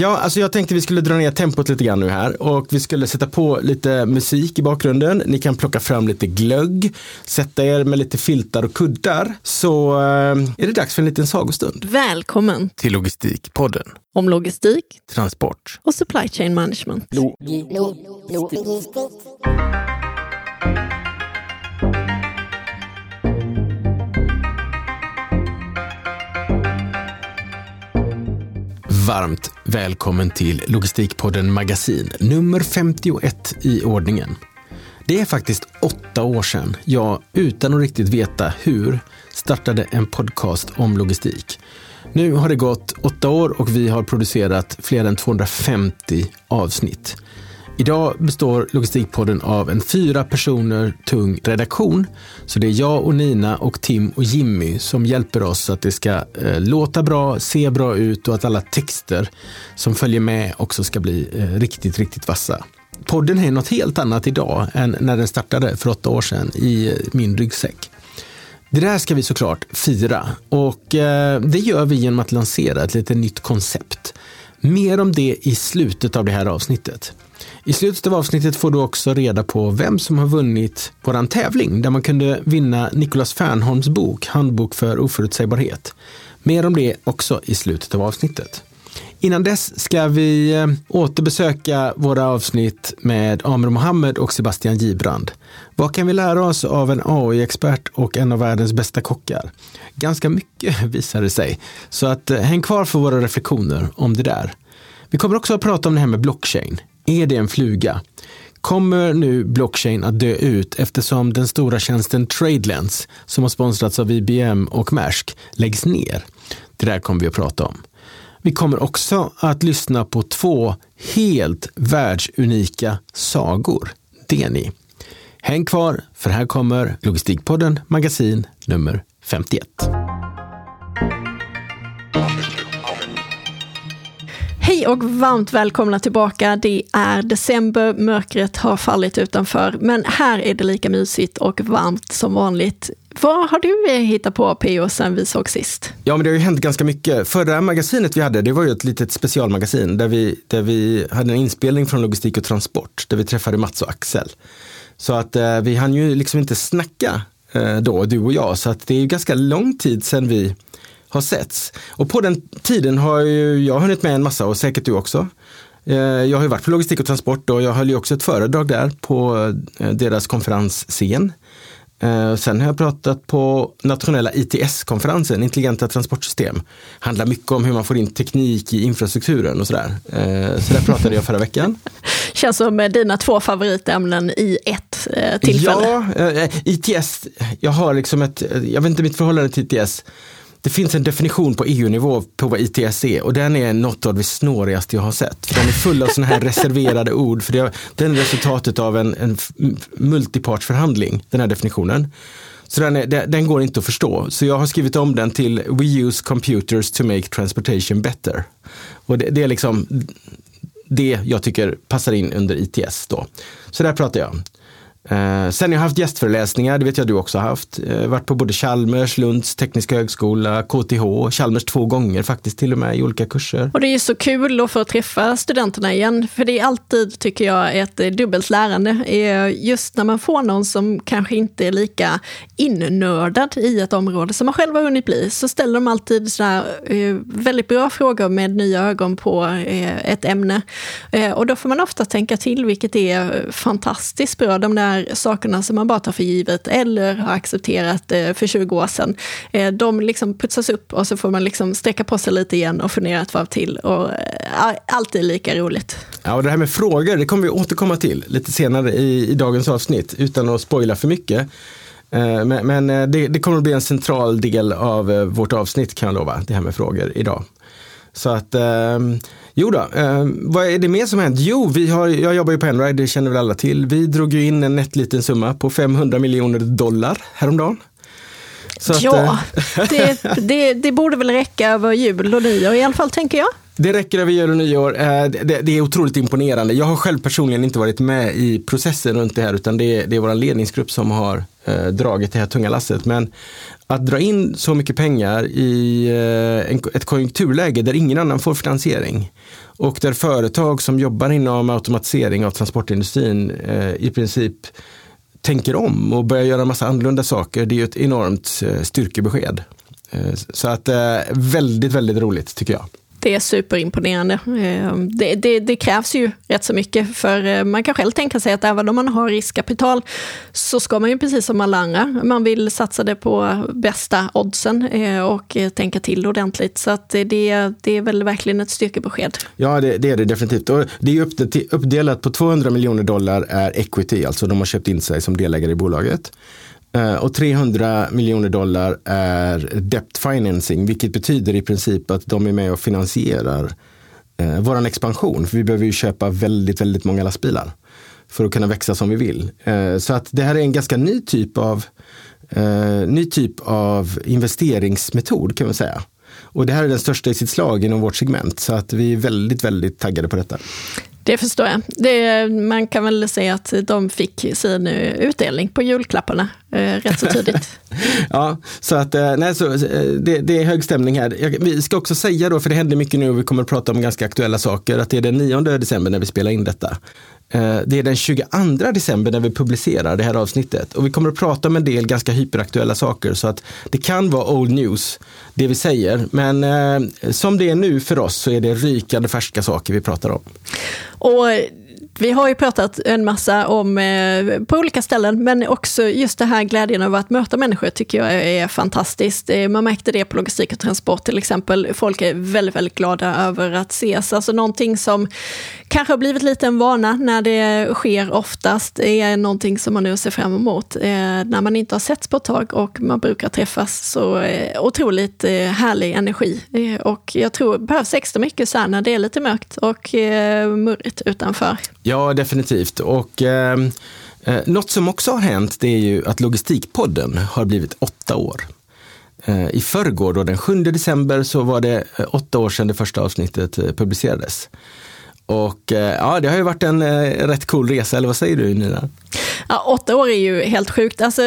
Ja, alltså jag tänkte vi skulle dra ner tempot lite grann nu här och vi skulle sätta på lite musik i bakgrunden. Ni kan plocka fram lite glögg, sätta er med lite filtar och kuddar. Så eh, är det dags för en liten sagostund. Välkommen till Logistikpodden. om logistik Transport. och supply chain management. Varmt välkommen till Logistikpodden Magasin, nummer 51 i ordningen. Det är faktiskt åtta år sedan jag, utan att riktigt veta hur, startade en podcast om logistik. Nu har det gått åtta år och vi har producerat fler än 250 avsnitt. Idag består Logistikpodden av en fyra personer tung redaktion. Så det är jag och Nina och Tim och Jimmy som hjälper oss så att det ska eh, låta bra, se bra ut och att alla texter som följer med också ska bli eh, riktigt, riktigt vassa. Podden är något helt annat idag än när den startade för åtta år sedan i eh, min ryggsäck. Det där ska vi såklart fira och eh, det gör vi genom att lansera ett lite nytt koncept. Mer om det i slutet av det här avsnittet. I slutet av avsnittet får du också reda på vem som har vunnit våran tävling där man kunde vinna Nicolas Fernholms bok Handbok för oförutsägbarhet. Mer om det också i slutet av avsnittet. Innan dess ska vi eh, återbesöka våra avsnitt med Amr Mohammed och Sebastian Gibrand. Vad kan vi lära oss av en AI-expert och en av världens bästa kockar? Ganska mycket visar det sig. Så att eh, häng kvar för våra reflektioner om det där. Vi kommer också att prata om det här med blockchain. Är det en fluga? Kommer nu blockchain att dö ut eftersom den stora tjänsten Tradelens som har sponsrats av IBM och Maersk läggs ner? Det där kommer vi att prata om. Vi kommer också att lyssna på två helt världsunika sagor. Det ni. Häng kvar, för här kommer Logistikpodden Magasin nummer 51. Hej och varmt välkomna tillbaka. Det är december, mörkret har fallit utanför, men här är det lika mysigt och varmt som vanligt. Vad har du eh, hittat på PO sen vi såg sist? Ja, men det har ju hänt ganska mycket. Förra magasinet vi hade, det var ju ett litet specialmagasin där vi, där vi hade en inspelning från Logistik och Transport, där vi träffade Mats och Axel. Så att eh, vi hann ju liksom inte snacka eh, då, du och jag, så att det är ju ganska lång tid sedan vi har setts. Och på den tiden har ju jag hunnit med en massa och säkert du också. Eh, Jag har ju varit på Logistik och Transport och jag höll ju också ett föredrag där på eh, deras konferensscen. Eh, Sen har jag pratat på nationella ITS-konferensen, intelligenta transportsystem. Handlar mycket om hur man får in teknik i infrastrukturen och sådär. Eh, Så där pratade jag förra veckan. Känns som eh, dina två favoritämnen i ett tillfälle. Ja, ITS, jag har liksom ett, jag vet inte mitt förhållande till ITS. Det finns en definition på EU-nivå på vad ITS är och den är något av det snårigaste jag har sett. För den är full av sådana här reserverade ord. För det, den är resultatet av en, en multipartsförhandling, den här definitionen. Så den, är, den går inte att förstå. Så jag har skrivit om den till We use computers to make transportation better. Och det, det är liksom det jag tycker passar in under ITS då. Så där pratar jag. Eh, sen har jag haft gästföreläsningar, det vet jag du också har haft. Eh, varit på både Chalmers, Lunds tekniska högskola, KTH, Chalmers två gånger faktiskt till och med i olika kurser. Och det är ju så kul att få träffa studenterna igen, för det är alltid, tycker jag, ett dubbelt lärande. Eh, just när man får någon som kanske inte är lika innördad i ett område som man själv har hunnit bli, så ställer de alltid sådär, eh, väldigt bra frågor med nya ögon på eh, ett ämne. Eh, Och då får man ofta tänka till, vilket är fantastiskt bra, de där sakerna som man bara tar för givet eller har accepterat eh, för 20 år sedan. Eh, de liksom putsas upp och så får man liksom sträcka på sig lite igen och fundera ett varv till. Och eh, allt är lika roligt. Ja, och det här med frågor, det kommer vi återkomma till lite senare i, i dagens avsnitt utan att spoila för mycket. Men, men det, det kommer att bli en central del av vårt avsnitt kan jag lova, det här med frågor idag. Så att, eh, jo då, eh, vad är det mer som har hänt? Jo, vi har, jag jobbar ju på Enride, det känner väl alla till. Vi drog ju in en nätt liten summa på 500 miljoner dollar häromdagen. Så att, ja, eh, det, det, det borde väl räcka över jul och nyår i alla fall, tänker jag. Det räcker över jul och nyår. Eh, det, det, är otroligt imponerande. Jag har själv personligen inte varit med i processen runt det här utan det är, det är vår ledningsgrupp som har eh, dragit det här tunga lasset. Men att dra in så mycket pengar i eh, ett konjunkturläge där ingen annan får finansiering och där företag som jobbar inom automatisering av transportindustrin i princip tänker om och börjar göra massa annorlunda saker. Det är ju ett enormt styrkebesked. Så att väldigt, väldigt roligt tycker jag. Det är superimponerande. Ehm, det, det, det, krävs ju rätt så mycket, för eh, man kan själv tänka sig att även om man har riskkapital så ska man ju precis som alla andra, man vill satsa det på bästa oddsen eh, och eh, tänka till ordentligt. Så att det, det är väl verkligen ett styrkebesked. Ja, det, det är det definitivt. Och det är uppdelat på 200 miljoner dollar är equity, alltså de har köpt in sig som delägare i bolaget. Eh, och 300 miljoner dollar är debt financing, vilket betyder i princip att de är med och finansierar eh, vår expansion. För vi behöver ju köpa väldigt, väldigt många lastbilar för att kunna växa som vi vill. Eh, så att det här är en ganska ny typ av, eh, ny typ av investeringsmetod kan man säga. Och det här är den största i sitt slag inom vårt segment, så att vi är väldigt, väldigt taggade på detta. Det förstår jag. Det, man kan väl säga att de fick sin eh, utdelning på julklapparna eh, rätt så tidigt. ja, så att eh, nej, så, eh, det, det, är hög stämning här. Jag, vi ska också säga då, för det händer mycket nu och vi kommer att prata om ganska aktuella saker, att det är den 9 december när vi spelar in detta. Eh, det är den 22 december när vi publicerar det här avsnittet och vi kommer att prata om en del ganska hyperaktuella saker så att det kan vara old news det vi säger. Men eh, som det är nu för oss så är det rykande färska saker vi pratar om. Och vi har ju pratat en massa om eh, på olika ställen, men också just det här glädjen över att möta människor tycker jag är fantastiskt. Eh, man märkte det på logistik och transport till exempel. Folk är väldigt, väldigt glada över att ses. Alltså någonting som kanske har blivit lite en vana när det sker oftast är någonting som man nu ser fram emot. Eh, när man inte har setts på ett tag och man brukar träffas så eh, otroligt eh, härlig energi. Eh, och jag tror det behövs extra mycket så här när det är lite mörkt och eh, murrigt utanför. Ja, definitivt. Och ehm, eh, något som också har hänt det är ju att Logistikpodden har blivit åtta år. Eh, I förrgår, då, den 7 december, så var det eh, åtta år sedan det första avsnittet eh, publicerades. Och eh, ja, det har ju varit en eh, rätt cool resa, eller vad säger du Nina? Ja, åtta år är ju helt sjukt. Alltså,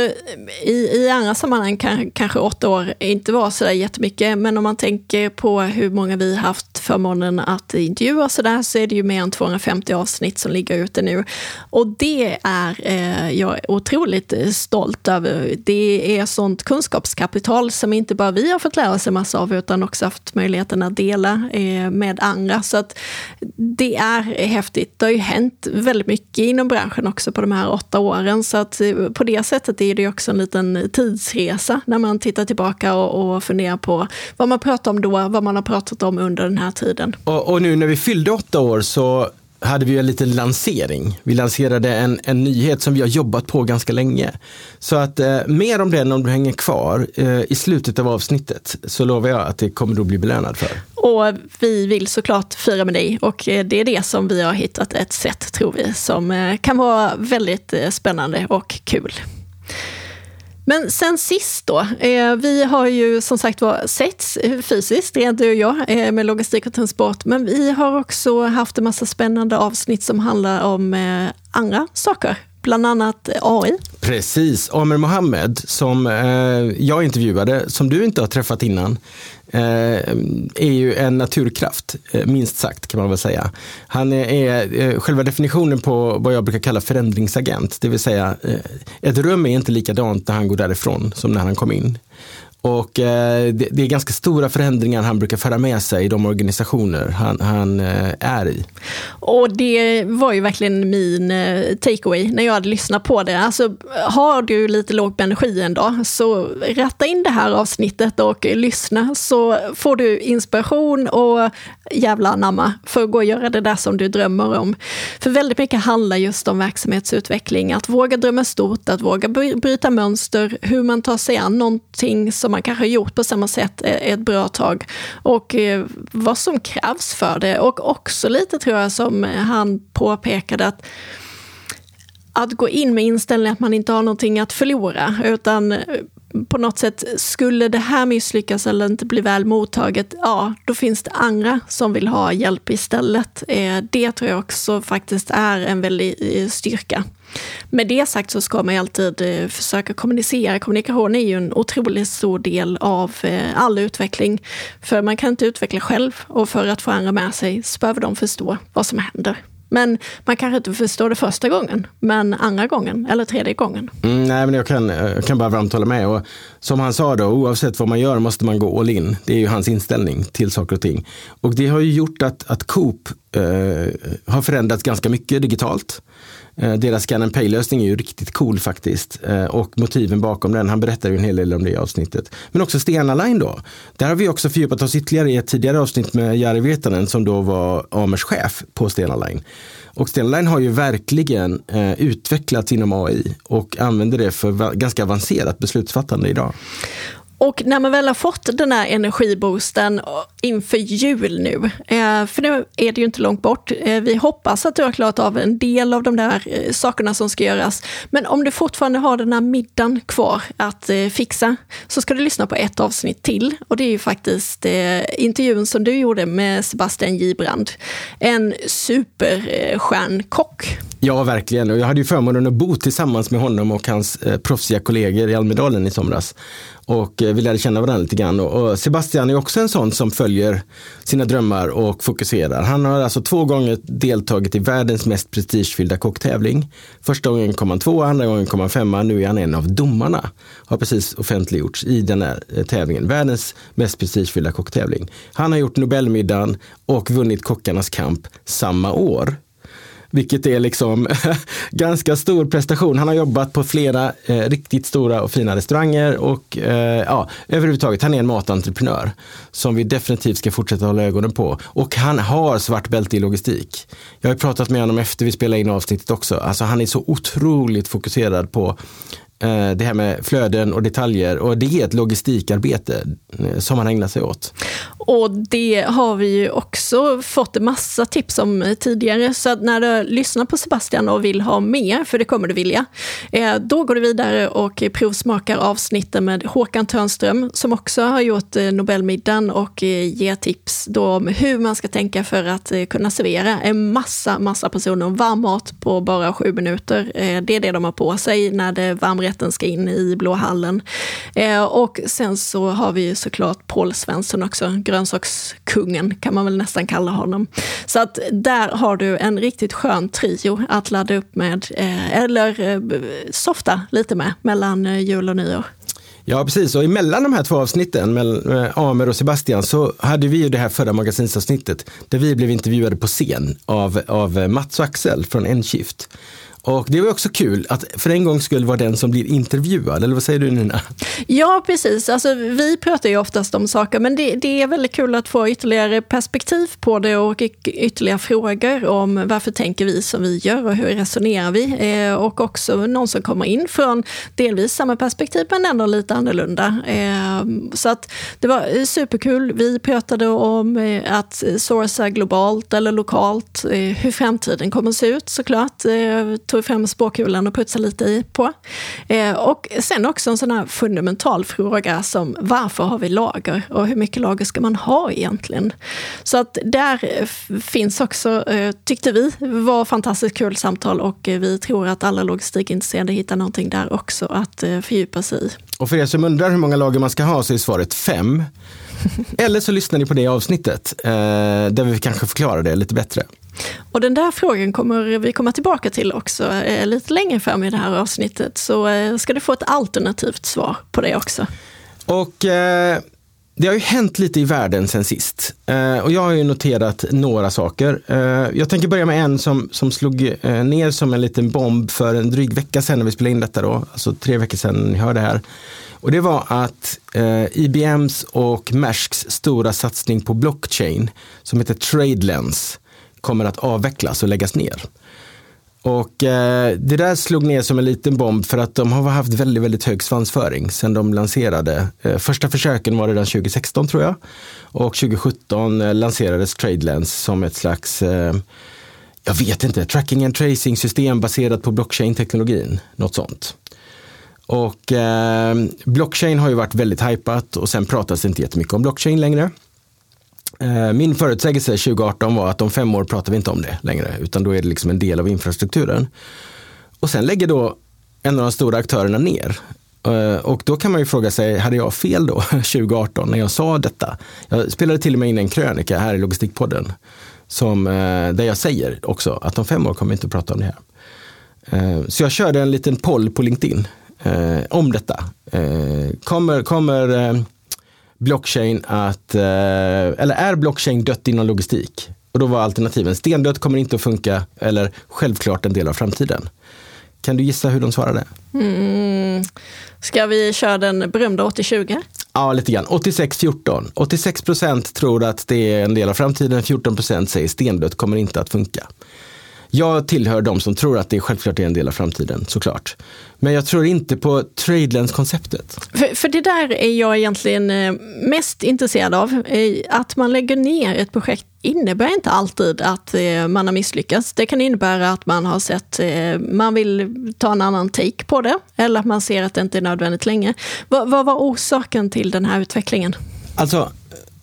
i, I andra sammanhang kan kanske åtta år inte vara så där jättemycket, men om man tänker på hur många vi haft förmånen att intervjua så där, så är det ju mer än 250 avsnitt som ligger ute nu. Och det är eh, jag otroligt stolt över. Det är sånt kunskapskapital som inte bara vi har fått lära oss en massa av, utan också haft möjligheten att dela eh, med andra. Så att det är häftigt. Det har ju hänt väldigt mycket inom branschen också på de här åtta åren. Så att eh, på det sättet är det också en liten tidsresa när man tittar tillbaka och, och funderar på vad man pratar om då, vad man har pratat om under den här tiden. Och, och nu när vi fyllde åtta år så hade vi en liten lansering. Vi lanserade en, en nyhet som vi har jobbat på ganska länge. Så att eh, mer om den om du hänger kvar eh, i slutet av avsnittet så lovar jag att det kommer du bli belönad för. Och vi vill såklart fira med dig och eh, det är det som vi har hittat ett sätt, tror vi, som eh, kan vara väldigt eh, spännande och kul. Men sen sist då, eh, vi har ju som sagt var setts fysiskt, rent du och jag, eh, med logistik och transport, men vi har också haft en massa spännande avsnitt som handlar om eh, andra saker, bland annat eh, AI. Precis, Amer Mohammed som eh, jag intervjuade, som du inte har träffat innan, Eh, är ju en naturkraft, eh, minst sagt kan man väl säga. Han är eh, själva definitionen på vad jag brukar kalla förändringsagent, det vill säga ett rum är inte likadant när han går därifrån som när han kom in. Och eh, det, det, är ganska stora förändringar han brukar föra med sig i de organisationer han, han eh, är i. Och det var ju verkligen min eh, takeaway när jag hade lyssnat på det. Alltså, har du lite låg på energi en dag, så ratta in det här avsnittet och lyssna så får du inspiration och jävla anamma för att gå och göra det där som du drömmer om. För väldigt mycket handlar just om verksamhetsutveckling, att våga drömma stort, att våga bryta mönster, hur man tar sig an någonting som man kanske har gjort på samma sätt eh, ett bra tag och eh, vad som krävs för det. Och också lite tror jag som han påpekade att att gå in med inställningen att man inte har någonting att förlora, utan på något sätt, skulle det här misslyckas eller inte bli väl mottaget, ja, då finns det andra som vill ha hjälp istället. Eh, det tror jag också faktiskt är en väldig eh, styrka. Med det sagt så ska man ju alltid eh, försöka kommunicera. Kommunikation är ju en otroligt stor del av all utveckling. För man kan inte utveckla själv och för att få andra med sig så behöver de förstå vad som händer. Men man kanske inte förstår det första gången, men andra gången eller tredje gången. Mm, nej, men jag kan, jag kan bara varmt hålla med. Och som han sa då, oavsett vad man gör måste man gå all in. Det är ju hans inställning till saker och ting. Och det har ju gjort att, att Coop eh, har förändrats ganska mycket digitalt. Eh, deras scan and pay-lösning är ju riktigt cool faktiskt. Eh, och motiven bakom den, han berättar ju en hel del om det i avsnittet. Men också Stena Line då. Där har vi också fördjupat oss ytterligare i ett tidigare avsnitt med Jari Virtanen som då var Amers chef på Stena Line. Och Stena Line har ju verkligen eh, utvecklats inom AI och använder det för ganska avancerat beslutsfattande idag. Och när man väl har fått den här energiboosten eh, inför jul nu, eh, för nu är det ju inte långt bort, eh, vi hoppas att du har klarat av en del av de där sakerna som ska göras. Men om du fortfarande har den här middagen kvar att fixa, så ska du lyssna på ett avsnitt till. Och det är ju faktiskt intervjun som du gjorde med Sebastian Gibrand. En superstjärnkock. Ja, verkligen. Och jag hade ju förmånen att bo tillsammans med honom och hans proffsiga kollegor i Almedalen i somras och eh, vi lärde känna varandra lite grann. Och Sebastian är också en sån som följer sina drömmar och fokuserar. Han har alltså två gånger deltagit i världens mest prestigefyllda kocktävling. Första gången kom han två, andra gången kom han femma. Nu är han en av domarna. Har precis offentliggjorts i den här eh, tävlingen. Världens mest prestigefyllda kocktävling. Han har gjort Nobelmiddagen och vunnit Kockarnas kamp samma år. Vilket är liksom ganska stor prestation. Han har jobbat på flera eh, riktigt stora och fina restauranger och eh, ja, överhuvudtaget, han är en matentreprenör som vi definitivt ska fortsätta hålla ögonen på. Och han har svart bälte i logistik. Jag har pratat med honom efter vi spelade in avsnittet också. Alltså han är så otroligt fokuserad på Eh, det här med flöden och detaljer och det är ett logistikarbete eh, som man ägnar sig åt. Och det har vi ju också fått en massa tips om tidigare, så att när du lyssnar på Sebastian och vill ha mer, för det kommer du vilja, eh, då går du vidare och provsmakar avsnitten med Håkan Törnström, som också har gjort Nobelmiddagen och ger tips då om hur man ska tänka för att kunna servera en massa, massa personer varm mat på bara sju minuter. Det är det de har på sig när det varmrätt rätten ska in i Blå hallen. Eh, och sen så har vi såklart Paul Svensson också, grönsakskungen kan man väl nästan kalla honom. Så att där har du en riktigt skön trio att ladda upp med, eh, eller eh, softa lite med mellan eh, jul och nyår. Ja, precis. Och emellan de här två avsnitten, med eh, Amer och Sebastian, så hade vi ju det här förra magasinsavsnittet där vi blev intervjuade på scen av, av Mats och Axel från Enskift. Och det var också kul att för en gång skulle vara den som blir intervjuad, eller vad säger du Nina? Ja, precis. Alltså, vi pratar ju oftast om saker, men det, det, är väldigt kul att få ytterligare perspektiv på det och ytterligare frågor om varför tänker vi som vi gör och hur resonerar vi? Eh, och också någon som kommer in från delvis samma perspektiv, men ändå lite annorlunda. Eh, så att det var eh, superkul. Vi pratade om eh, att sourca globalt eller lokalt, eh, hur framtiden kommer att se ut såklart eh, tog fram spåkulan och putsade lite i på. Eh, och sen också en sån här fundamental fråga som varför har vi lager och hur mycket lager ska man ha egentligen? Så att där finns också, eh, tyckte vi, var fantastiskt kul samtal och eh, vi tror att alla logistikintresserade hittar någonting där också att eh, fördjupa sig i. Och för er som undrar hur många lager man ska ha så är svaret fem. Eller så lyssnar ni på det avsnittet eh, där vi kanske förklarar det lite bättre. Och den där frågan kommer vi komma tillbaka till också eh, lite längre fram i det här avsnittet. Så eh, ska du få ett alternativt svar på det också. Och eh, det har ju hänt lite i världen sen sist. Eh, och jag har ju noterat några saker. Eh, jag tänker börja med en som, som slog eh, ner som en liten bomb för en dryg vecka sedan när vi spelade in detta då. Alltså tre veckor sedan ni hörde det här. Och det var att eh, IBMs och Maersks stora satsning på blockchain som heter TradeLens kommer att avvecklas och läggas ner. Och eh, det där slog ner som en liten bomb för att de har haft väldigt, väldigt hög svansföring sedan de lanserade. Eh, första försöken var redan 2016 tror jag. Och 2017 eh, lanserades TradeLens som ett slags, eh, jag vet inte, tracking and tracing system baserat på blockchain-teknologin. Något sånt. Och eh, blockchain har ju varit väldigt hypat och sen pratas det inte jättemycket om blockchain längre. Eh, min förutsägelse 2018 var att om fem år pratar vi inte om det längre, utan då är det liksom en del av infrastrukturen. Och sen lägger då en av de stora aktörerna ner. Eh, och då kan man ju fråga sig, hade jag fel då 2018 när jag sa detta? Jag spelade till och med in en krönika här i Logistikpodden som, eh, där jag säger också att om fem år kommer vi inte att prata om det här. Så jag körde en liten poll på LinkedIn om detta. Kommer, kommer blockchain att, eller är blockchain dött inom logistik? Och då var alternativen stendött kommer inte att funka eller självklart en del av framtiden. Kan du gissa hur de svarade? Mm. Ska vi köra den berömda 80-20? Ja, lite grann. 86-14. 86 procent tror att det är en del av framtiden, 14 procent säger stendött kommer inte att funka. Jag tillhör de som tror att det självklart är en del av framtiden, såklart. Men jag tror inte på Tradelands-konceptet. För, för, det där är jag egentligen eh, mest intresserad av. Att man lägger ner ett projekt innebär inte alltid att eh, man har misslyckats. Det kan innebära att man har sett, eh, man vill ta en annan take på det, eller att man ser att det inte är nödvändigt längre. Vad, vad var orsaken till den här utvecklingen? Alltså,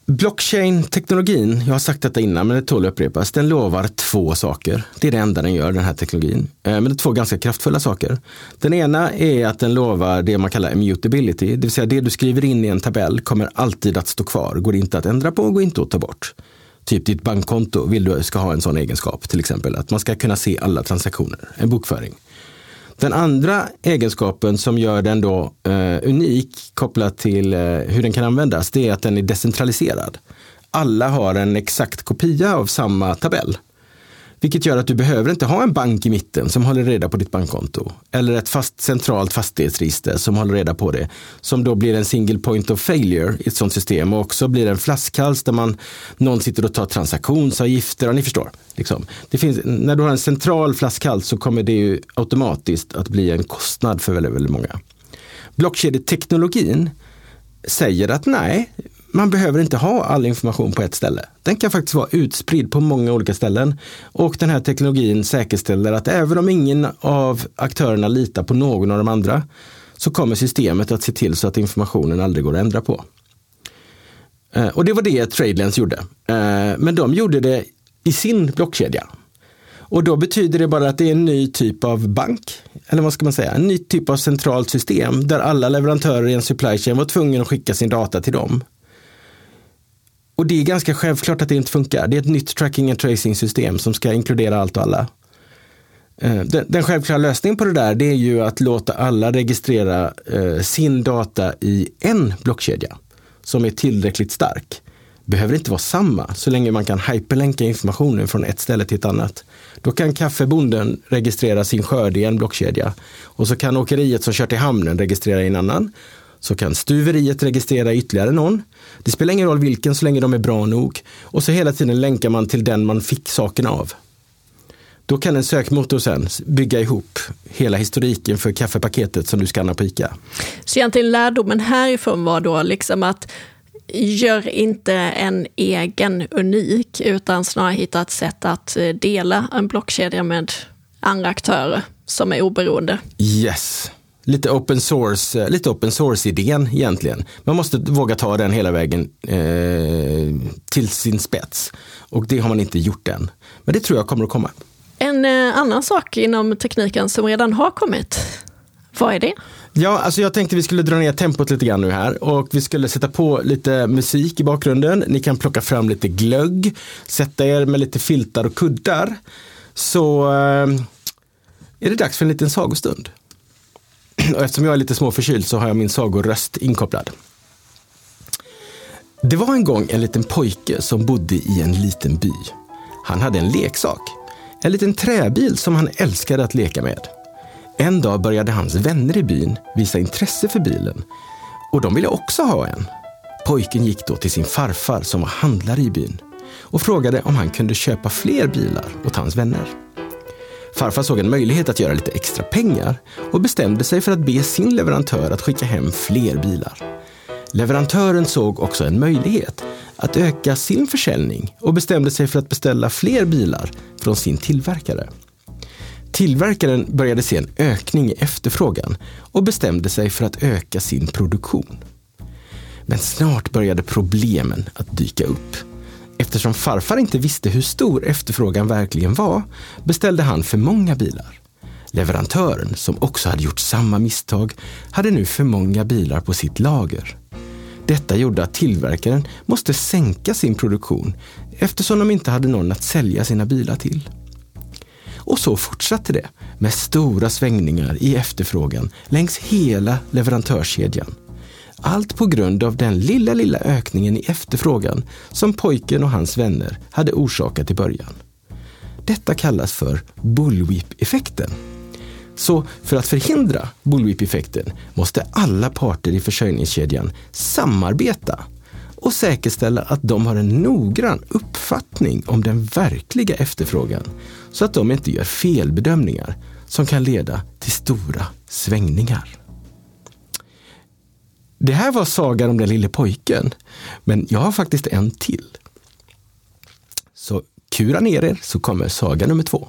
Blockchain-teknologin, jag har sagt detta innan men det tål att upprepas, den lovar två saker. Det är det enda den gör, den här teknologin. Eh, men det är två ganska kraftfulla saker. Den ena är att den lovar det man kallar immutability, det vill säga det du skriver in i en tabell kommer alltid att stå kvar, går inte att ändra på, går inte att ta bort. Typ ditt bankkonto vill du ska ha en sån egenskap, till exempel att man ska kunna se alla transaktioner, en bokföring. Den andra egenskapen som gör den då eh, unik kopplat till eh, hur den kan användas, det är att den är decentraliserad. Alla har en exakt kopia av samma tabell. Vilket gör att du behöver inte ha en bank i mitten som håller reda på ditt bankkonto. Eller ett fast centralt fastighetsregister som håller reda på det. Som då blir en single point of failure i ett sånt system och också blir en flaskhals där man, någon sitter och tar transaktionsavgifter. Och ni förstår. Liksom. Det finns, när du har en central flaskhals så kommer det ju automatiskt att bli en kostnad för väldigt, väldigt många. Blockkedjeteknologin säger att nej, man behöver inte ha all information på ett ställe. Den kan faktiskt vara utspridd på många olika ställen. Och den här teknologin säkerställer att även om ingen av aktörerna litar på någon av de andra så kommer systemet att se till så att informationen aldrig går att ändra på. Eh, och det var det Tradelens gjorde. Eh, men de gjorde det i sin blockkedja. Och då betyder det bara att det är en ny typ av bank, eller vad ska man säga, en ny typ av centralt system där alla leverantörer i en supply chain var tvungna att skicka sin data till dem. Och det är ganska självklart att det inte funkar. Det är ett nytt tracking and tracing system som ska inkludera allt och alla. Eh, den, den självklara lösningen på det där det är ju att låta alla registrera eh, sin data i en blockkedja som är tillräckligt stark. Behöver inte vara samma så länge man kan hyperlänka informationen från ett ställe till ett annat. Då kan kaffebonden registrera sin skörd i en blockkedja och så kan åkeriet som kör till hamnen registrera i en annan så kan stuveriet registrera ytterligare någon. Det spelar ingen roll vilken så länge de är bra nog. Och så hela tiden länkar man till den man fick saken av. Då kan en sökmotor sen bygga ihop hela historiken för kaffepaketet som du skannar på ICA. Så egentligen lärdomen härifrån var då liksom att gör inte en egen unik, utan snarare hitta ett sätt att dela en blockkedja med andra aktörer som är oberoende. Yes lite open source, eh, lite open source-idén egentligen. Man måste våga ta den hela vägen eh, till sin spets. Och det har man inte gjort än. Men det tror jag kommer att komma. En eh, annan sak inom tekniken som redan har kommit, vad är det? Ja, alltså jag tänkte vi skulle dra ner tempot lite grann nu här och vi skulle sätta på lite musik i bakgrunden. Ni kan plocka fram lite glögg, sätta er med lite filtar och kuddar. Så eh, är det dags för en liten sagostund. Och eftersom jag är lite småförkyld så har jag min sagoröst inkopplad. Det var en gång en liten pojke som bodde i en liten by. Han hade en leksak. En liten träbil som han älskade att leka med. En dag började hans vänner i byn visa intresse för bilen och de ville också ha en. Pojken gick då till sin farfar som var handlare i byn och frågade om han kunde köpa fler bilar åt hans vänner. Farfar såg en möjlighet att göra lite extra pengar och bestämde sig för att be sin leverantör att skicka hem fler bilar. Leverantören såg också en möjlighet att öka sin försäljning och bestämde sig för att beställa fler bilar från sin tillverkare. Tillverkaren började se en ökning i efterfrågan och bestämde sig för att öka sin produktion. Men snart började problemen att dyka upp. Eftersom farfar inte visste hur stor efterfrågan verkligen var beställde han för många bilar. Leverantören, som också hade gjort samma misstag, hade nu för många bilar på sitt lager. Detta gjorde att tillverkaren måste sänka sin produktion eftersom de inte hade någon att sälja sina bilar till. Och så fortsatte det med stora svängningar i efterfrågan längs hela leverantörskedjan. Allt på grund av den lilla, lilla ökningen i efterfrågan som pojken och hans vänner hade orsakat i början. Detta kallas för bullwhip-effekten. Så för att förhindra bullwhip-effekten måste alla parter i försörjningskedjan samarbeta och säkerställa att de har en noggrann uppfattning om den verkliga efterfrågan så att de inte gör felbedömningar som kan leda till stora svängningar. Det här var sagan om den lille pojken, men jag har faktiskt en till. Så kura ner er så kommer saga nummer två.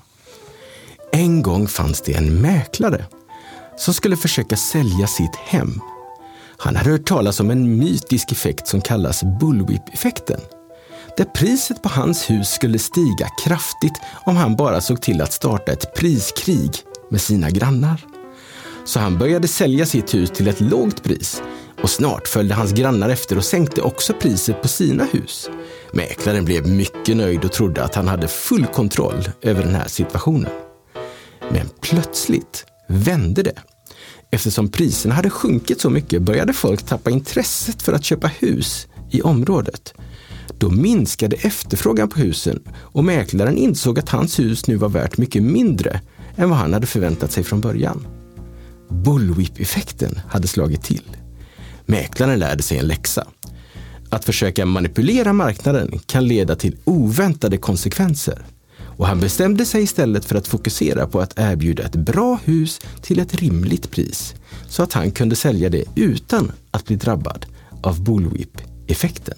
En gång fanns det en mäklare som skulle försöka sälja sitt hem. Han hade hört talas om en mytisk effekt som kallas bullwhip-effekten. Där priset på hans hus skulle stiga kraftigt om han bara såg till att starta ett priskrig med sina grannar. Så han började sälja sitt hus till ett lågt pris och snart följde hans grannar efter och sänkte också priset på sina hus. Mäklaren blev mycket nöjd och trodde att han hade full kontroll över den här situationen. Men plötsligt vände det. Eftersom priserna hade sjunkit så mycket började folk tappa intresset för att köpa hus i området. Då minskade efterfrågan på husen och mäklaren insåg att hans hus nu var värt mycket mindre än vad han hade förväntat sig från början. Bullwhip-effekten hade slagit till. Mäklaren lärde sig en läxa. Att försöka manipulera marknaden kan leda till oväntade konsekvenser. Och han bestämde sig istället för att fokusera på att erbjuda ett bra hus till ett rimligt pris så att han kunde sälja det utan att bli drabbad av bullwhip-effekten.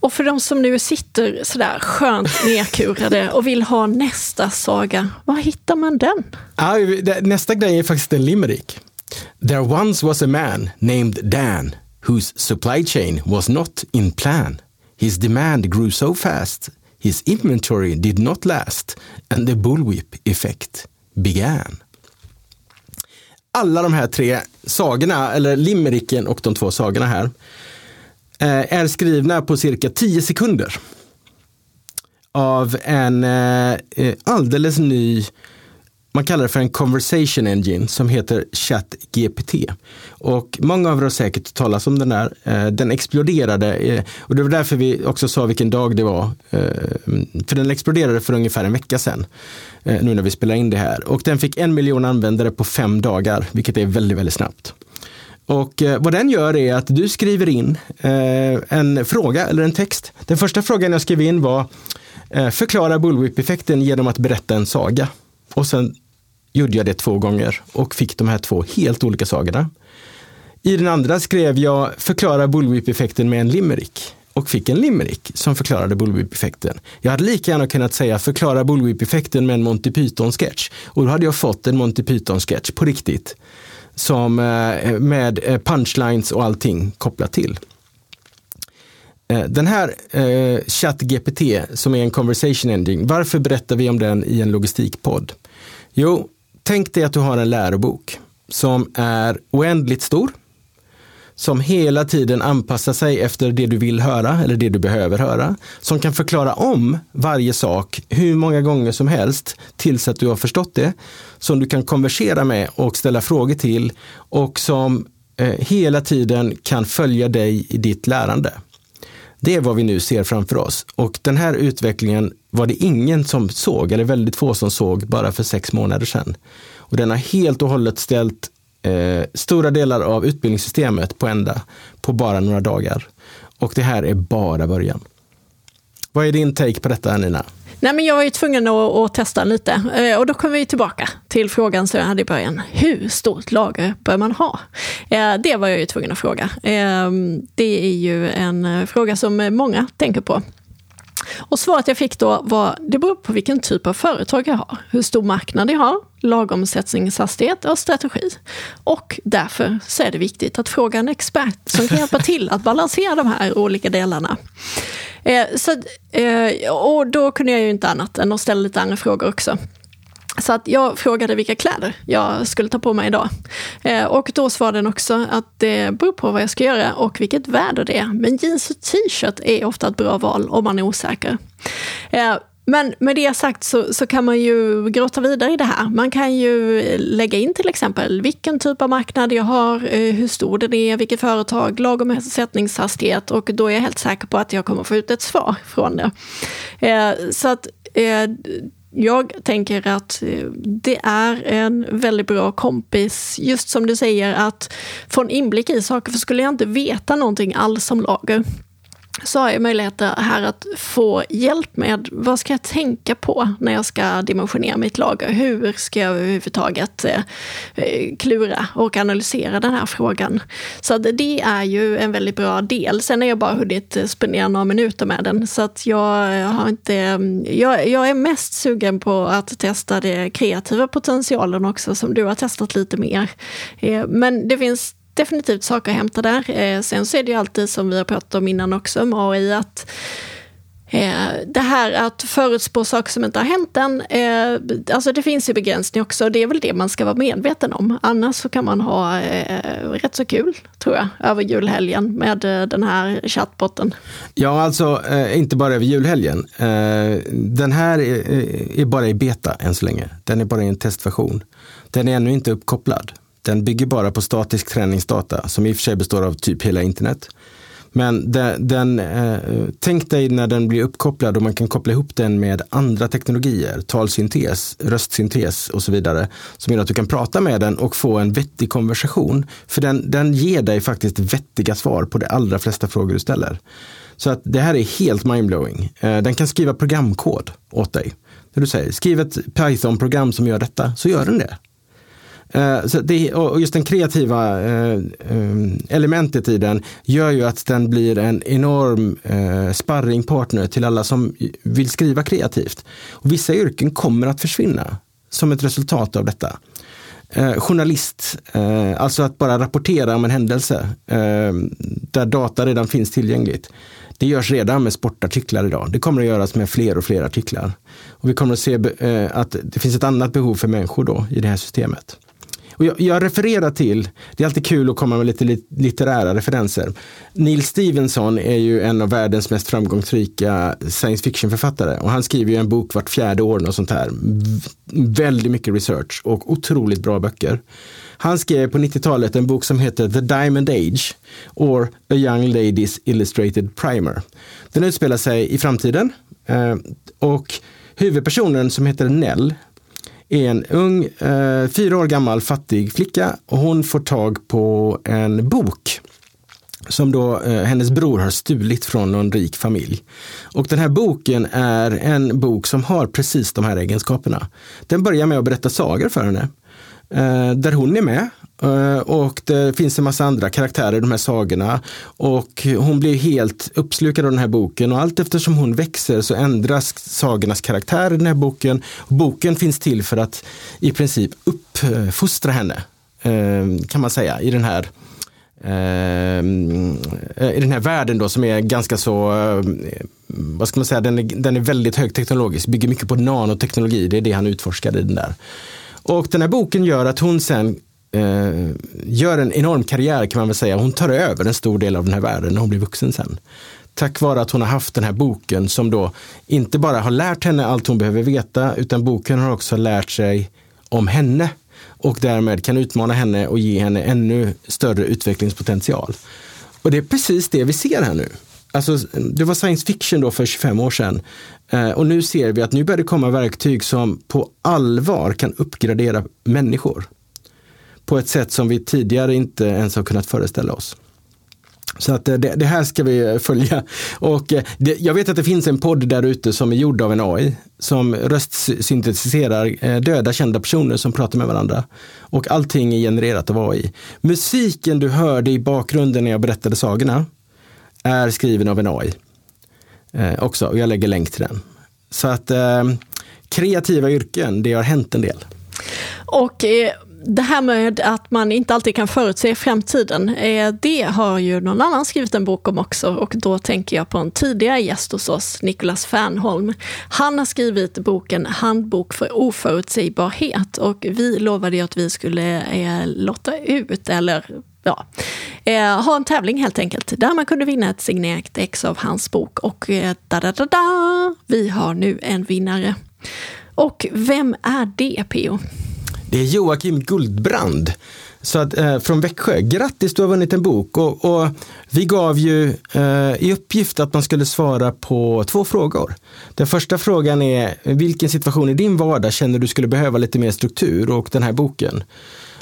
Och för de som nu sitter sådär skönt nedkurade och vill ha nästa saga, var hittar man den? Nästa grej är faktiskt en limerick. There once was a man named Dan whose supply chain was not in plan. His demand grew so fast his inventory did not last and the bullwhip effect began. Alla de här tre sagorna, eller limericken och de två sagorna här, Eh, är skrivna på cirka 10 sekunder. Av en eh, eh, alldeles ny man kallar det för en conversation engine som heter ChatGPT. Och många av er har säkert talat om den där. Eh, den exploderade eh, och det var därför vi också sa vilken dag det var. Eh, för den exploderade för ungefär en vecka sedan. Eh, nu när vi spelar in det här. Och den fick en miljon användare på fem dagar, vilket är väldigt, väldigt snabbt. Och eh, vad den gör är att du skriver in eh, en fråga eller en text. Den första frågan jag skrev in var eh, förklara bullwhip-effekten genom att berätta en saga. Och sen gjorde jag det två gånger och fick de här två helt olika sagorna. I den andra skrev jag förklara bullwhip-effekten med en limerick och fick en limerick som förklarade bullwhip-effekten. Jag hade lika gärna kunnat säga förklara bullwhip-effekten med en Monty Python-sketch och då hade jag fått en Monty Python-sketch på riktigt som eh, med eh, punchlines och allting kopplat till. Eh, den här eh, ChatGPT som är en conversation engine, varför berättar vi om den i en logistikpodd? Jo, tänk dig att du har en lärobok som är oändligt stor, som hela tiden anpassar sig efter det du vill höra eller det du behöver höra, som kan förklara om varje sak hur många gånger som helst tills att du har förstått det, som du kan konversera med och ställa frågor till och som eh, hela tiden kan följa dig i ditt lärande. Det är vad vi nu ser framför oss. Och den här utvecklingen var det ingen som såg, eller väldigt få som såg, bara för sex månader sedan. Och den har helt och hållet ställt eh, stora delar av utbildningssystemet på ända på bara några dagar. Och det här är bara början. Vad är din take på detta, Nina? Nej, men jag var ju tvungen att, att testa lite eh, och då kommer vi tillbaka till frågan som jag hade i början. Hur stort lager bör man ha? Eh, det var jag ju tvungen att fråga. Eh, det är ju en fråga som många tänker på. Och svaret jag fick då var, det beror på vilken typ av företag jag har, hur stor marknad jag har, lagomsättningshastighet och strategi. Och därför så är det viktigt att fråga en expert som kan hjälpa till att balansera de här olika delarna. Eh, så, eh, och då kunde jag ju inte annat än att ställa lite andra frågor också. Så att jag frågade vilka kläder jag skulle ta på mig idag. Eh, och då svarade den också att det beror på vad jag ska göra och vilket väder det är. Men jeans och t-shirt är ofta ett bra val om man är osäker. Eh, men med det sagt så, så, kan man ju grotta vidare i det här. Man kan ju lägga in till exempel vilken typ av marknad jag har, eh, hur stor den är, vilket företag, lagom sättningshastighet och då är jag helt säker på att jag kommer få ut ett svar från det. Eh, så att eh, jag tänker att eh, det är en väldigt bra kompis, just som du säger, att få en inblick i saker. För skulle jag inte veta någonting alls om lager, så har jag möjligheter här att få hjälp med vad ska jag tänka på när jag ska dimensionera mitt lager? Hur ska jag överhuvudtaget eh, eh, klura och analysera den här frågan? Så det är ju en väldigt bra del. Sen har jag bara hunnit spendera några minuter med den, så att jag har inte... Jag, jag är mest sugen på att testa den kreativa potentialen också, som du har testat lite mer. Eh, men det finns definitivt saker att hämta där. Eh, sen så är det ju alltid som vi har pratat om innan också med AI att eh, det här att förutspå saker som inte har hänt än, eh, alltså det finns ju begränsning också. Det är väl det man ska vara medveten om. Annars så kan man ha rätt så kul, tror jag, över julhelgen med den här chatbotten. Ja, alltså inte bara över julhelgen. Den här är, bara i beta än så länge. Den är bara i en testversion. Den är ännu inte uppkopplad. Den bygger bara på statisk träningsdata som i och för sig består av typ hela internet. Men den, den eh, tänk dig när den blir uppkopplad och man kan koppla ihop den med andra teknologier, talsyntes, röstsyntes och så vidare, som gör att du kan prata med den och få en vettig konversation. För den, den ger dig faktiskt vettiga svar på de allra flesta frågor du ställer. Så att det här är helt mindblowing. Eh, den kan skriva programkod åt dig. Det du säger, skriv ett Python-program som gör detta, så gör den det. Eh, så det, och just den kreativa eh, eh, elementet i den gör ju att den blir en enorm sparringpartner till alla som vill skriva kreativt. Och vissa yrken kommer att försvinna som ett resultat av detta. journalist, alltså att bara rapportera om en händelse där data redan finns tillgängligt. Det görs redan med sportartiklar idag. Det kommer att göras med fler och fler artiklar. Och vi kommer att se att det finns ett annat behov för människor då i det här systemet. Och jag, jag, refererar till, det är alltid kul att komma med lite litterära referenser. Neil Stevenson är ju en av världens mest framgångsrika science fiction-författare och han skriver ju en bok vart fjärde år och sånt här. Väldigt mycket research och otroligt bra böcker. Han skrev på 90-talet en bok som heter The Diamond Age or A Young Ladies Illustrated Primer. Den utspelar sig i framtiden eh, och huvudpersonen som heter Nell är en ung, eh, fyra år gammal fattig flicka och hon får tag på en bok som då eh, hennes bror har stulit från någon rik familj. Och den här boken är en bok som har precis de här egenskaperna. Den börjar med att berätta sagor för henne. Eh, där hon är med Eh, och det finns en massa andra karaktärer i de här sagorna. Och hon blir helt uppslukad av den här boken och allt eftersom hon växer så ändras sagornas karaktär i den här boken. Boken finns till för att i princip uppfostra henne, eh, kan man säga, i den här eh, i den här världen då som är ganska så, vad ska man säga, den är, den är väldigt högteknologisk, bygger mycket på nanoteknologi, det är det han utforskar i den där. Och den här boken gör att hon sen eh, gör en enorm karriär kan man väl säga. Hon tar över en stor del av den här världen när hon blir vuxen sen. Tack vare att hon har haft den här boken som då inte bara har lärt henne allt hon behöver veta utan boken har också lärt sig om henne och därmed kan utmana henne och ge henne ännu större utvecklingspotential. Och det är precis det vi ser här nu. Alltså, det var science fiction då för 25 år sedan. Eh, och nu ser vi att nu börjar det komma verktyg som på allvar kan uppgradera människor på ett sätt som vi tidigare inte ens har kunnat föreställa oss. Så att eh, det, det, här ska vi eh, följa. Och eh, det, jag vet att det finns en podd där ute som är gjord av en AI som röstsyntetiserar döda kända personer som pratar med varandra. Och allting är genererat av AI. Musiken du hörde i bakgrunden när jag berättade sagorna är skriven av en AI. eh, också och jag lägger länk till den. Så att eh, kreativa yrken, det har hänt en del. Och eh, det här med att man inte alltid kan förutse framtiden, eh, det har ju någon annan skrivit en bok om också och då tänker jag på en tidigare gäst hos oss, Niklas Fernholm. Han har skrivit boken Handbok för oförutsägbarhet och vi lovade ju att vi skulle eh, lotta ut, eller ja, eh, ha en tävling helt enkelt, där man kunde vinna ett signerat ex av hans bok. Och eh, da, da, da, da, vi har nu en vinnare. Och vem är det, P.O.? Det är Joakim Guldbrand så att, eh, från Växjö. Grattis, du har vunnit en bok. Och, och vi gav ju eh, i uppgift att man skulle svara på två frågor. Den första frågan är, vilken situation i din vardag känner du skulle behöva lite mer struktur och den här boken?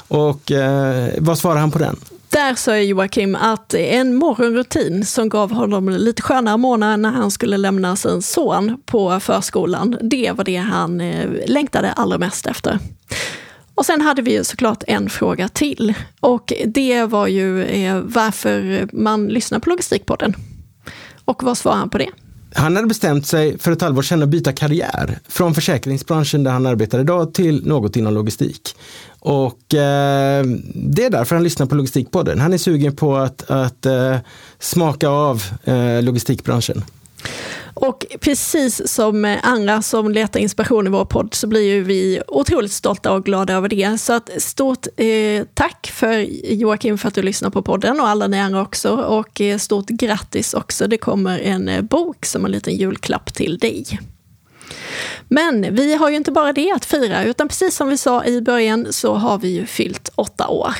Och eh, vad svarar han på den? Där sa Joakim att en morgonrutin som gav honom lite skönare månader när han skulle lämna sin son på förskolan, det var det han eh, längtade allra mest efter. Och sen hade vi ju såklart en fråga till och det var ju eh, varför man lyssnar på Logistikpodden. Och vad svarar han på det? Han hade bestämt sig för ett halvår sedan att byta karriär från försäkringsbranschen där han arbetar idag till något inom logistik. Och eh, det är därför han lyssnar på Logistikpodden. Han är sugen på att, att eh, smaka av eh, logistikbranschen. Och precis som andra som letar inspiration i vår podd så blir ju vi otroligt stolta och glada över det. Så att stort eh, tack för Joakim för att du lyssnar på podden och alla ni andra också. Och eh, stort grattis också. Det kommer en eh, bok som en liten julklapp till dig. Men vi har ju inte bara det att fira, utan precis som vi sa i början så har vi ju fyllt åtta år.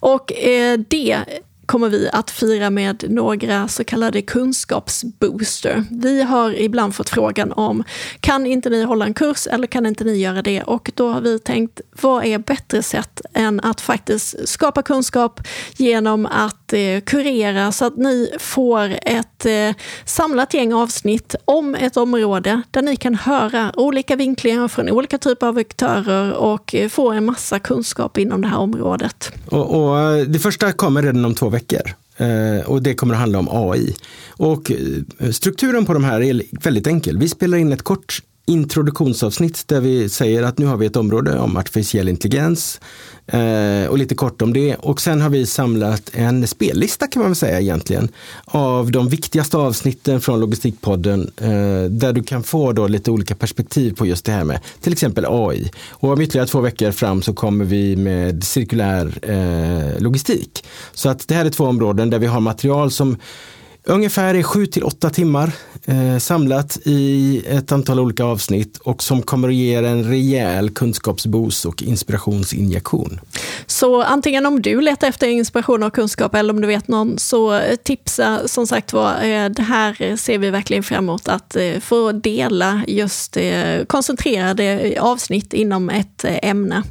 Och eh, det kommer vi att fira med några så kallade kunskapsbooster. Vi har ibland fått frågan om, kan inte ni hålla en kurs eller kan inte ni göra det? Och då har vi tänkt, vad är bättre sätt än att faktiskt skapa kunskap genom att eh, kurera så att ni får ett eh, samlat gäng avsnitt om ett område där ni kan höra olika vinklingar från olika typer av aktörer och eh, få en massa kunskap inom det här området. Och, och eh, det första kommer redan om två veckor. Eh, och det kommer att handla om AI. Och eh, strukturen på de här är väldigt enkel. Vi spelar in ett kort introduktionsavsnitt där vi säger att nu har vi ett område om artificiell intelligens eh, och lite kort om det. Och sen har vi samlat en spellista kan man väl säga egentligen av de viktigaste avsnitten från Logistikpodden eh, där du kan få då lite olika perspektiv på just det här med till exempel AI. Och om ytterligare två veckor fram så kommer vi med cirkulär eh, logistik. Så att det här är två områden där vi har material som ungefär är sju till åtta timmar eh, samlat i ett antal olika avsnitt och som kommer att ge er en rejäl kunskapsboost och inspirationsinjektion. Så antingen om du letar efter inspiration och kunskap eller om du vet någon så tipsa som sagt var, eh, det här ser vi verkligen fram emot att eh, få dela just eh, koncentrerade avsnitt inom ett eh, ämne.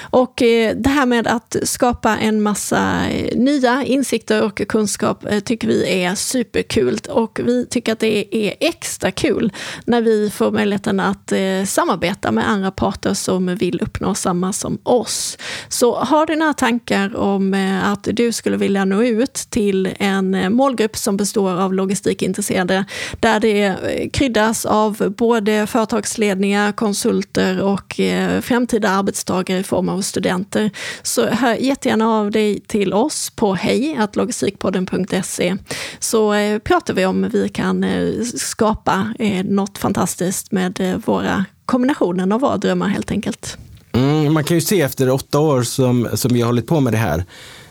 Och eh, det här med att skapa en massa eh, nya insikter och kunskap eh, tycker vi är superkul och vi tycker att det är extra kul när vi får möjligheten att samarbeta med andra parter som vill uppnå samma som oss. Så har du några tankar om att du skulle vilja nå ut till en målgrupp som består av logistikintresserade, där det kryddas av både företagsledningar, konsulter och framtida arbetstagare i form av studenter, så hör jättegärna av dig till oss på hejlogistikpodden.se så eh, pratar vi om vi kan eh, skapa eh, något fantastiskt med våra kombinationen av våra drömmar helt enkelt. Mm, man kan ju se efter åtta år som, som vi har hållit på med det här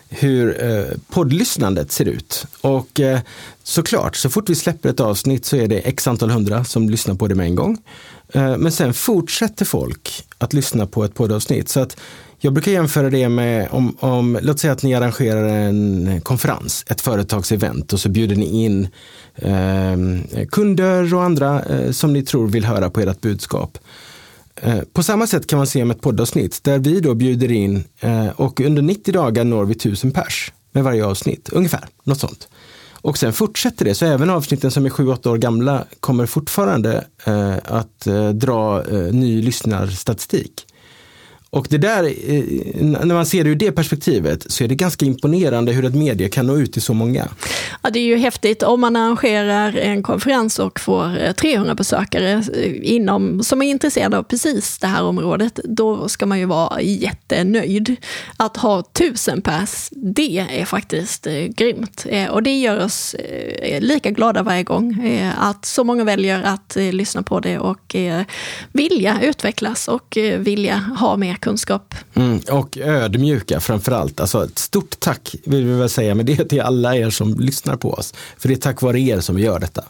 hur eh, poddlyssnandet ser ut. Och eh, såklart, så fort vi släpper ett avsnitt så är det x antal hundra som lyssnar på det med en gång. Eh, men sen fortsätter folk att lyssna på ett poddavsnitt. Så att jag brukar jämföra det med om, om, låt säga att ni arrangerar en konferens, ett företagsevent och så bjuder ni in eh, kunder och andra eh, som ni tror vill höra på ert budskap. Eh, på samma sätt kan man se med ett poddavsnitt där vi då bjuder in eh, och under 90 dagar når vi 1000 pers med varje avsnitt, ungefär, något sånt. Och sen fortsätter det, så även avsnitten som är 7-8 år gamla kommer fortfarande eh, att dra ny lyssnarstatistik. Och det där, eh, när man ser det ur det perspektivet så är det ganska imponerande hur ett media kan nå ut till så många. Ja, det är ju häftigt om man arrangerar en konferens och får eh, 300 besökare eh, inom, som är intresserade av precis det här området. Då ska man ju vara jättenöjd. Att ha tusen pers, det är faktiskt grymt. Och det gör oss lika glada varje gång. Att så många väljer att lyssna på det och vilja utvecklas och vilja ha mer kunskap. Mm, och ödmjuka framförallt. Alltså ett stort tack vill vi väl säga men det är till alla er som lyssnar på oss. För det är tack vare er som vi gör detta.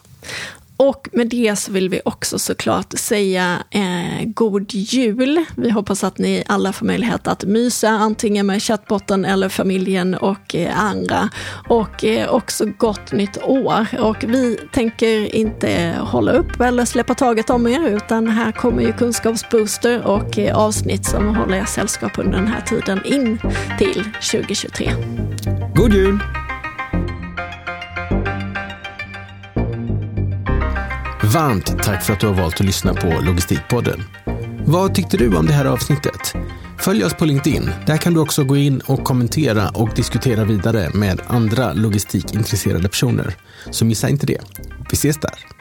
Och med det så vill vi också såklart säga eh, god jul. Vi hoppas att ni alla får möjlighet att mysa antingen med chattbotten eller familjen och eh, andra. Och eh, också gott nytt år. Och vi tänker inte hålla upp eller släppa taget om er utan här kommer ju kunskapsbooster och eh, avsnitt som håller er sällskap under den här tiden in till 2023. God jul! Varmt tack för att du har valt att lyssna på Logistikpodden. Vad tyckte du om det här avsnittet? Följ oss på LinkedIn. Där kan du också gå in och kommentera och diskutera vidare med andra logistikintresserade personer. Så missa inte det. Vi ses där.